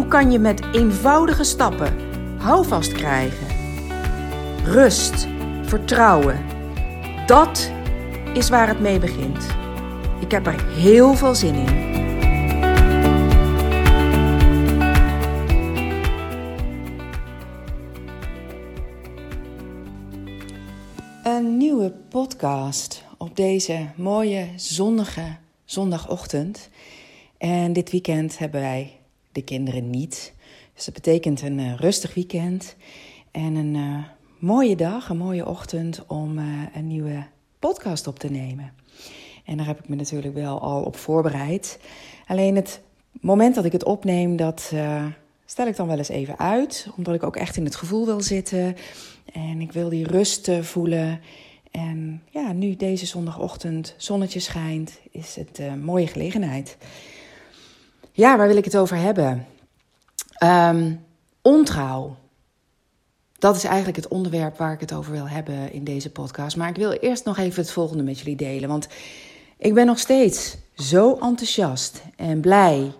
Hoe kan je met eenvoudige stappen houvast krijgen? Rust, vertrouwen. Dat is waar het mee begint. Ik heb er heel veel zin in. Een nieuwe podcast op deze mooie zonnige zondagochtend. En dit weekend hebben wij de kinderen niet. Dus dat betekent een uh, rustig weekend en een uh, mooie dag, een mooie ochtend om uh, een nieuwe podcast op te nemen. En daar heb ik me natuurlijk wel al op voorbereid. Alleen het moment dat ik het opneem, dat stel ik dan wel eens even uit, omdat ik ook echt in het gevoel wil zitten en ik wil die rust voelen. En ja, nu deze zondagochtend zonnetje schijnt, is het een mooie gelegenheid. Ja, waar wil ik het over hebben? Um, ontrouw. Dat is eigenlijk het onderwerp waar ik het over wil hebben in deze podcast. Maar ik wil eerst nog even het volgende met jullie delen. Want ik ben nog steeds zo enthousiast en blij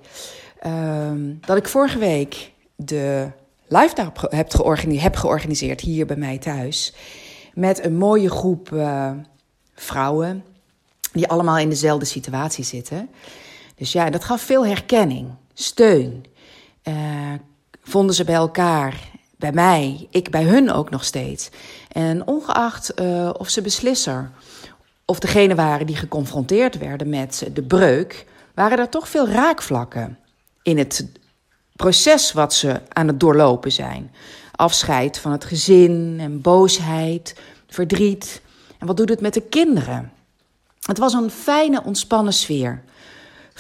um, dat ik vorige week de live heb, georganiseerd, heb georganiseerd hier bij mij thuis. Met een mooie groep uh, vrouwen die allemaal in dezelfde situatie zitten. Dus ja, dat gaf veel herkenning, steun. Uh, vonden ze bij elkaar, bij mij, ik bij hun ook nog steeds. En ongeacht uh, of ze beslisser of degene waren die geconfronteerd werden met de breuk, waren er toch veel raakvlakken in het proces wat ze aan het doorlopen zijn. Afscheid van het gezin en boosheid, verdriet. En wat doet het met de kinderen? Het was een fijne, ontspannen sfeer.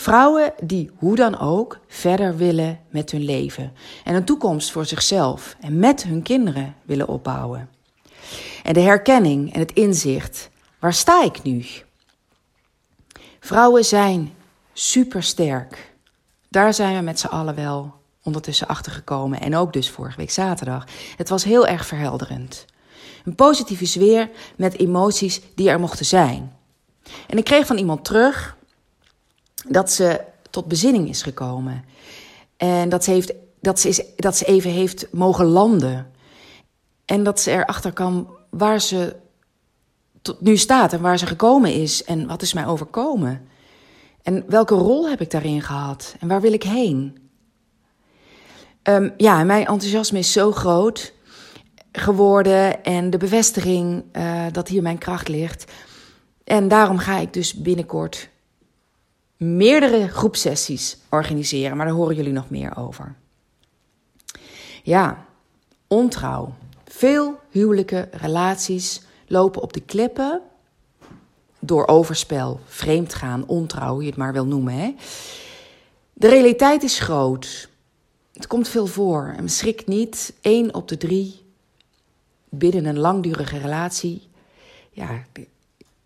Vrouwen die hoe dan ook verder willen met hun leven en een toekomst voor zichzelf en met hun kinderen willen opbouwen. En de herkenning en het inzicht, waar sta ik nu? Vrouwen zijn supersterk. Daar zijn we met z'n allen wel ondertussen achtergekomen en ook dus vorige week zaterdag. Het was heel erg verhelderend. Een positieve sfeer met emoties die er mochten zijn. En ik kreeg van iemand terug dat ze tot bezinning is gekomen. En dat ze, heeft, dat, ze is, dat ze even heeft mogen landen. En dat ze erachter kan waar ze tot nu staat en waar ze gekomen is. En wat is mij overkomen? En welke rol heb ik daarin gehad? En waar wil ik heen? Um, ja, mijn enthousiasme is zo groot geworden. En de bevestiging uh, dat hier mijn kracht ligt. En daarom ga ik dus binnenkort meerdere groepsessies organiseren, maar daar horen jullie nog meer over. Ja, ontrouw. Veel huwelijke relaties lopen op de klippen door overspel, vreemdgaan, ontrouw, hoe je het maar wil noemen. Hè? De realiteit is groot. Het komt veel voor. En schrik niet, één op de drie binnen een langdurige relatie ja,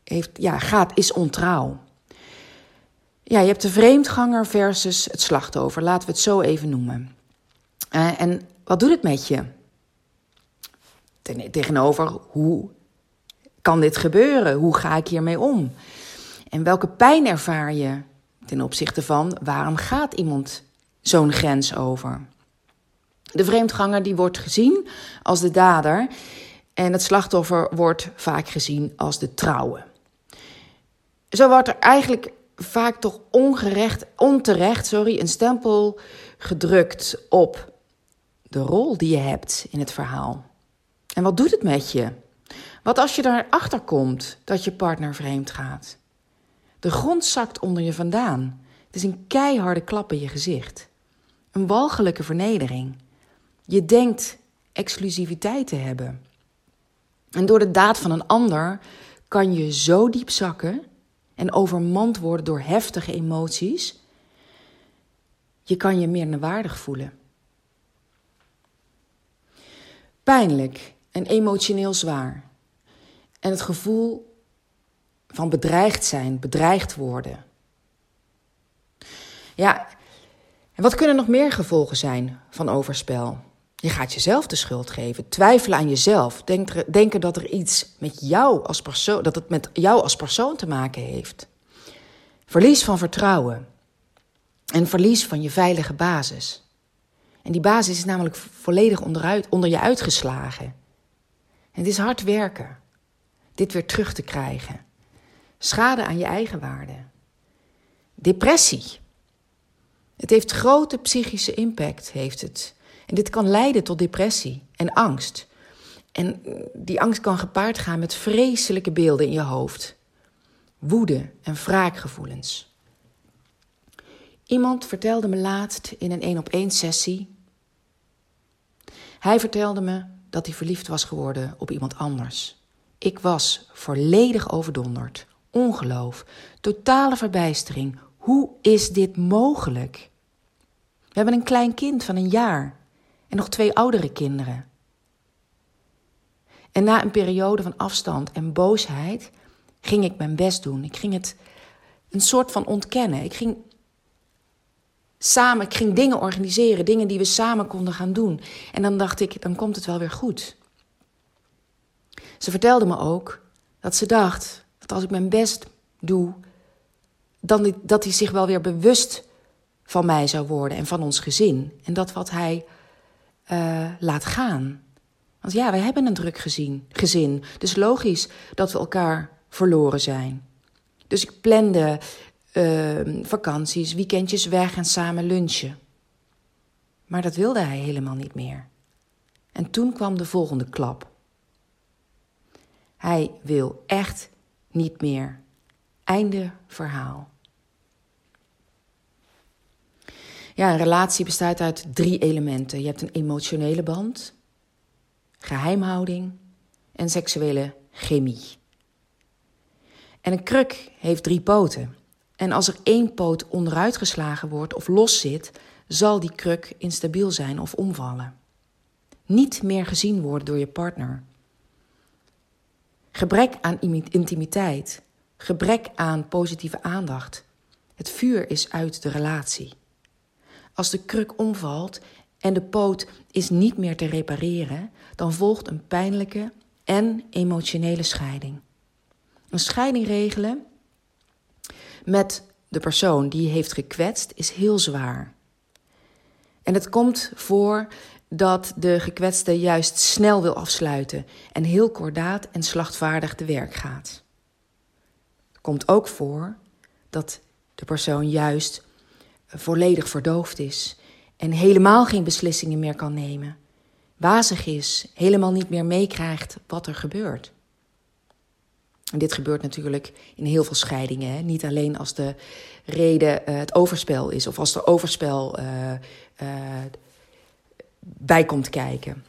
heeft, ja, gaat, is ontrouw. Ja, je hebt de vreemdganger versus het slachtoffer. Laten we het zo even noemen. Uh, en wat doet het met je? Ten, tegenover hoe kan dit gebeuren? Hoe ga ik hiermee om? En welke pijn ervaar je ten opzichte van waarom gaat iemand zo'n grens over? De vreemdganger die wordt gezien als de dader en het slachtoffer wordt vaak gezien als de trouwe. Zo wordt er eigenlijk vaak toch ongerecht, onterecht sorry, een stempel gedrukt op de rol die je hebt in het verhaal. En wat doet het met je? Wat als je erachter komt dat je partner vreemd gaat? De grond zakt onder je vandaan. Het is een keiharde klap in je gezicht. Een walgelijke vernedering. Je denkt exclusiviteit te hebben. En door de daad van een ander kan je zo diep zakken en overmand worden door heftige emoties, je kan je meer waardig voelen. pijnlijk en emotioneel zwaar. En het gevoel van bedreigd zijn, bedreigd worden. Ja, en wat kunnen nog meer gevolgen zijn van overspel? Je gaat jezelf de schuld geven, twijfelen aan jezelf, denken dat er iets met jou als persoon, dat het met jou als persoon te maken heeft. Verlies van vertrouwen en verlies van je veilige basis. En die basis is namelijk volledig onderuit, onder je uitgeslagen. En het is hard werken, dit weer terug te krijgen. Schade aan je eigen waarde. Depressie. Het heeft grote psychische impact, heeft het. En dit kan leiden tot depressie en angst. En die angst kan gepaard gaan met vreselijke beelden in je hoofd. Woede en wraakgevoelens. Iemand vertelde me laatst in een één op één sessie. Hij vertelde me dat hij verliefd was geworden op iemand anders. Ik was volledig overdonderd. Ongeloof, totale verbijstering. Hoe is dit mogelijk? We hebben een klein kind van een jaar en nog twee oudere kinderen. En na een periode van afstand en boosheid ging ik mijn best doen. Ik ging het een soort van ontkennen. Ik ging samen, ik ging dingen organiseren, dingen die we samen konden gaan doen. En dan dacht ik, dan komt het wel weer goed. Ze vertelde me ook dat ze dacht dat als ik mijn best doe, dan dat hij zich wel weer bewust van mij zou worden en van ons gezin. En dat wat hij uh, laat gaan. Want ja, wij hebben een druk gezin, gezin. Dus logisch dat we elkaar verloren zijn. Dus ik plande uh, vakanties, weekendjes weg en samen lunchen. Maar dat wilde hij helemaal niet meer. En toen kwam de volgende klap. Hij wil echt niet meer. Einde verhaal. Ja, een relatie bestaat uit drie elementen. Je hebt een emotionele band, geheimhouding en seksuele chemie. En een kruk heeft drie poten. En als er één poot onderuit geslagen wordt of los zit, zal die kruk instabiel zijn of omvallen. Niet meer gezien worden door je partner. Gebrek aan intimiteit, gebrek aan positieve aandacht. Het vuur is uit de relatie. Als de kruk omvalt en de poot is niet meer te repareren, dan volgt een pijnlijke en emotionele scheiding. Een scheiding regelen met de persoon die je heeft gekwetst is heel zwaar. En het komt voor dat de gekwetste juist snel wil afsluiten en heel kordaat en slachtvaardig te werk gaat. Het komt ook voor dat de persoon juist volledig verdoofd is en helemaal geen beslissingen meer kan nemen, wazig is, helemaal niet meer meekrijgt wat er gebeurt. En dit gebeurt natuurlijk in heel veel scheidingen. Hè? Niet alleen als de reden uh, het overspel is of als er overspel uh, bij komt kijken.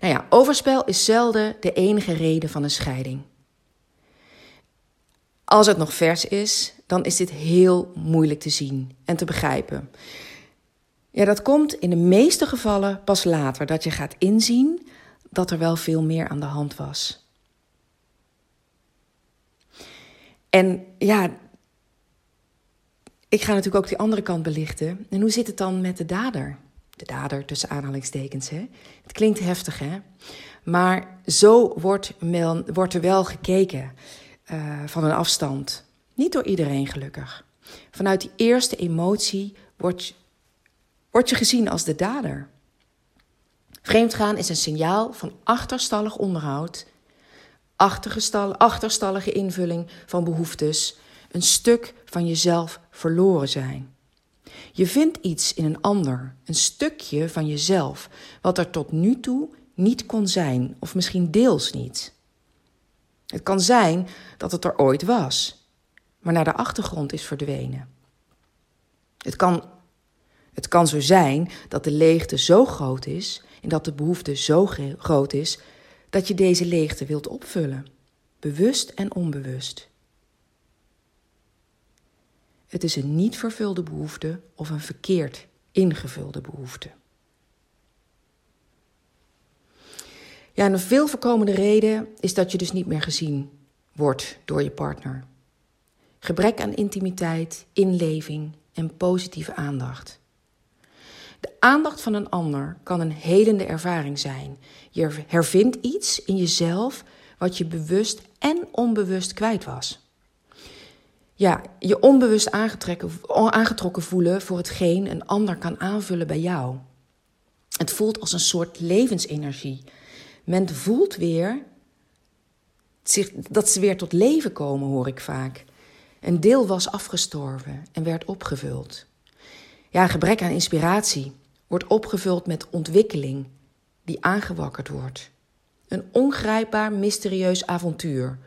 Nou ja, overspel is zelden de enige reden van een scheiding. Als het nog vers is, dan is dit heel moeilijk te zien en te begrijpen. Ja, dat komt in de meeste gevallen pas later, dat je gaat inzien dat er wel veel meer aan de hand was. En ja, ik ga natuurlijk ook die andere kant belichten. En hoe zit het dan met de dader? De dader tussen aanhalingstekens. Hè? Het klinkt heftig, hè? Maar zo wordt, wordt er wel gekeken uh, van een afstand. Niet door iedereen gelukkig. Vanuit die eerste emotie word, word je gezien als de dader. Vreemdgaan is een signaal van achterstallig onderhoud, achterstallige invulling van behoeftes, een stuk van jezelf verloren zijn. Je vindt iets in een ander, een stukje van jezelf, wat er tot nu toe niet kon zijn, of misschien deels niet. Het kan zijn dat het er ooit was, maar naar de achtergrond is verdwenen. Het kan, het kan zo zijn dat de leegte zo groot is en dat de behoefte zo groot is dat je deze leegte wilt opvullen, bewust en onbewust. Het is een niet vervulde behoefte of een verkeerd ingevulde behoefte. Ja, een veel voorkomende reden is dat je dus niet meer gezien wordt door je partner. Gebrek aan intimiteit, inleving en positieve aandacht. De aandacht van een ander kan een helende ervaring zijn. Je hervindt iets in jezelf wat je bewust en onbewust kwijt was. Ja, je onbewust aangetrokken voelen voor hetgeen een ander kan aanvullen bij jou. Het voelt als een soort levensenergie. Men voelt weer dat ze weer tot leven komen, hoor ik vaak. Een deel was afgestorven en werd opgevuld. Ja, gebrek aan inspiratie wordt opgevuld met ontwikkeling die aangewakkerd wordt. Een ongrijpbaar, mysterieus avontuur.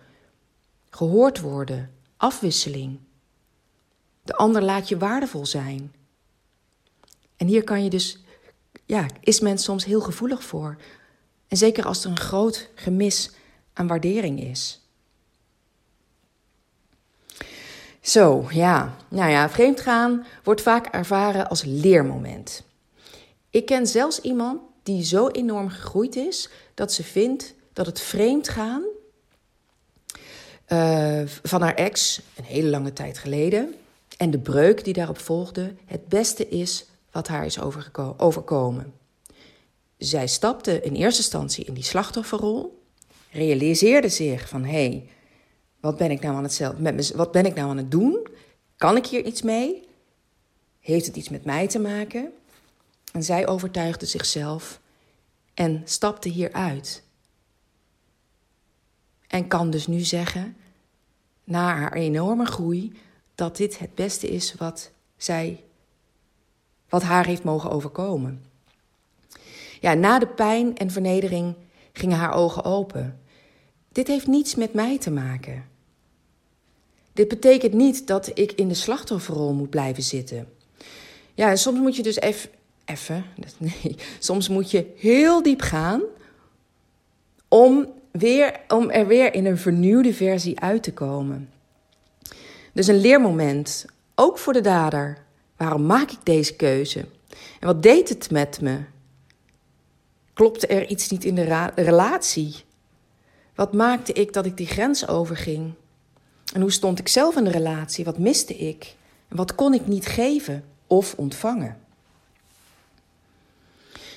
Gehoord worden, afwisseling. De ander laat je waardevol zijn. En hier kan je dus, ja, is men soms heel gevoelig voor. En zeker als er een groot gemis aan waardering is. Zo, ja. Nou ja, vreemdgaan wordt vaak ervaren als leermoment. Ik ken zelfs iemand die zo enorm gegroeid is dat ze vindt dat het vreemdgaan uh, van haar ex, een hele lange tijd geleden, en de breuk die daarop volgde, het beste is wat haar is overkomen. Zij stapte in eerste instantie in die slachtofferrol, realiseerde zich van hé, hey, wat ben ik nou aan het met wat ben ik nou aan het doen? Kan ik hier iets mee? Heeft het iets met mij te maken? En zij overtuigde zichzelf en stapte hieruit. En kan dus nu zeggen, na haar enorme groei, dat dit het beste is wat zij, wat haar heeft mogen overkomen. Ja, na de pijn en vernedering gingen haar ogen open. Dit heeft niets met mij te maken. Dit betekent niet dat ik in de slachtofferrol moet blijven zitten. Ja, en soms moet je dus even, even, nee, soms moet je heel diep gaan om, weer, om er weer in een vernieuwde versie uit te komen. Dus een leermoment, ook voor de dader. Waarom maak ik deze keuze? En wat deed het met me? Klopte er iets niet in de relatie? Wat maakte ik dat ik die grens overging? En hoe stond ik zelf in de relatie? Wat miste ik? Wat kon ik niet geven of ontvangen?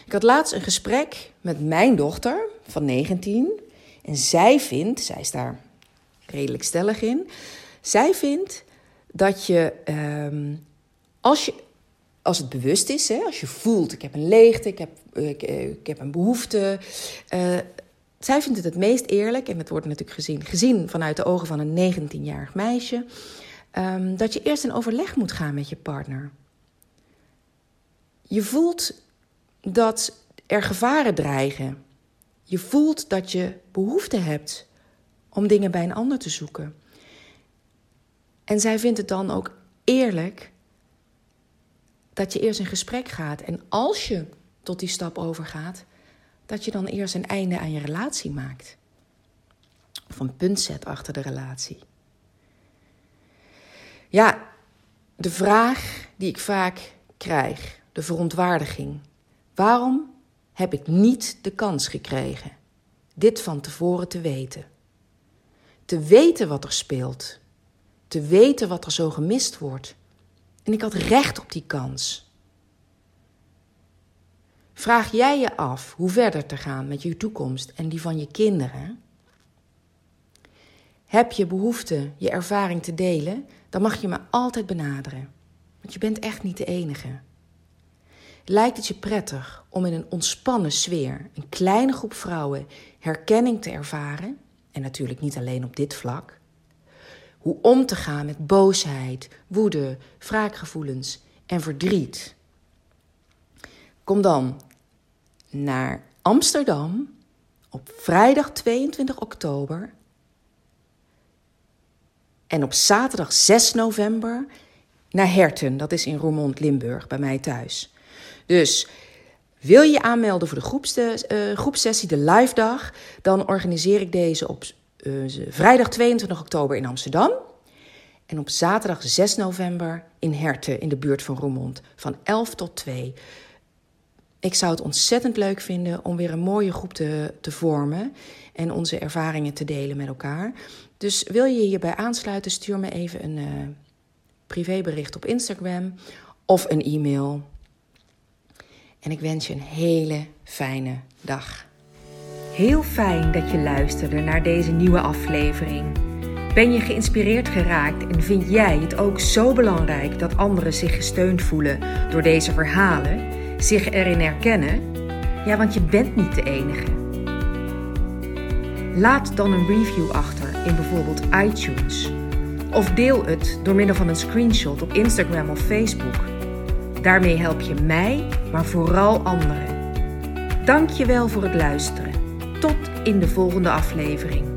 Ik had laatst een gesprek met mijn dochter van 19. En zij vindt, zij is daar redelijk stellig in, zij vindt dat je, um, als je, als het bewust is, hè, als je voelt, ik heb een leegte, ik heb, ik, ik heb een behoefte, uh, zij vindt het het meest eerlijk, en het wordt natuurlijk gezien, gezien vanuit de ogen van een 19-jarig meisje, um, dat je eerst in overleg moet gaan met je partner. Je voelt dat er gevaren dreigen. Je voelt dat je behoefte hebt om dingen bij een ander te zoeken. En zij vindt het dan ook eerlijk dat je eerst in gesprek gaat. En als je tot die stap overgaat, dat je dan eerst een einde aan je relatie maakt. Of een punt zet achter de relatie. Ja, de vraag die ik vaak krijg, de verontwaardiging. Waarom heb ik niet de kans gekregen dit van tevoren te weten? Te weten wat er speelt. Te weten wat er zo gemist wordt. En ik had recht op die kans. Vraag jij je af hoe verder te gaan met je toekomst en die van je kinderen? Heb je behoefte je ervaring te delen, dan mag je me altijd benaderen. Want je bent echt niet de enige. Lijkt het je prettig om in een ontspannen sfeer, een kleine groep vrouwen, herkenning te ervaren? En natuurlijk niet alleen op dit vlak. Hoe om te gaan met boosheid, woede, wraakgevoelens en verdriet. Kom dan naar Amsterdam op vrijdag 22 oktober. En op zaterdag 6 november naar Herten, dat is in Roermond, Limburg, bij mij thuis. Dus wil je je aanmelden voor de uh, groepsessie, de live dag, dan organiseer ik deze op uh, vrijdag 22 oktober in Amsterdam. En op zaterdag 6 november in Herten, in de buurt van Roermond, van 11 tot 2. Ik zou het ontzettend leuk vinden om weer een mooie groep te, te vormen en onze ervaringen te delen met elkaar. Dus wil je hierbij aansluiten, stuur me even een uh, privébericht op Instagram of een e-mail. En ik wens je een hele fijne dag. Heel fijn dat je luisterde naar deze nieuwe aflevering. Ben je geïnspireerd geraakt en vind jij het ook zo belangrijk dat anderen zich gesteund voelen door deze verhalen, zich erin herkennen? Ja, want je bent niet de enige. Laat dan een review achter in bijvoorbeeld iTunes. Of deel het door middel van een screenshot op Instagram of Facebook. Daarmee help je mij, maar vooral anderen. Dank je wel voor het luisteren. Tot in de volgende aflevering.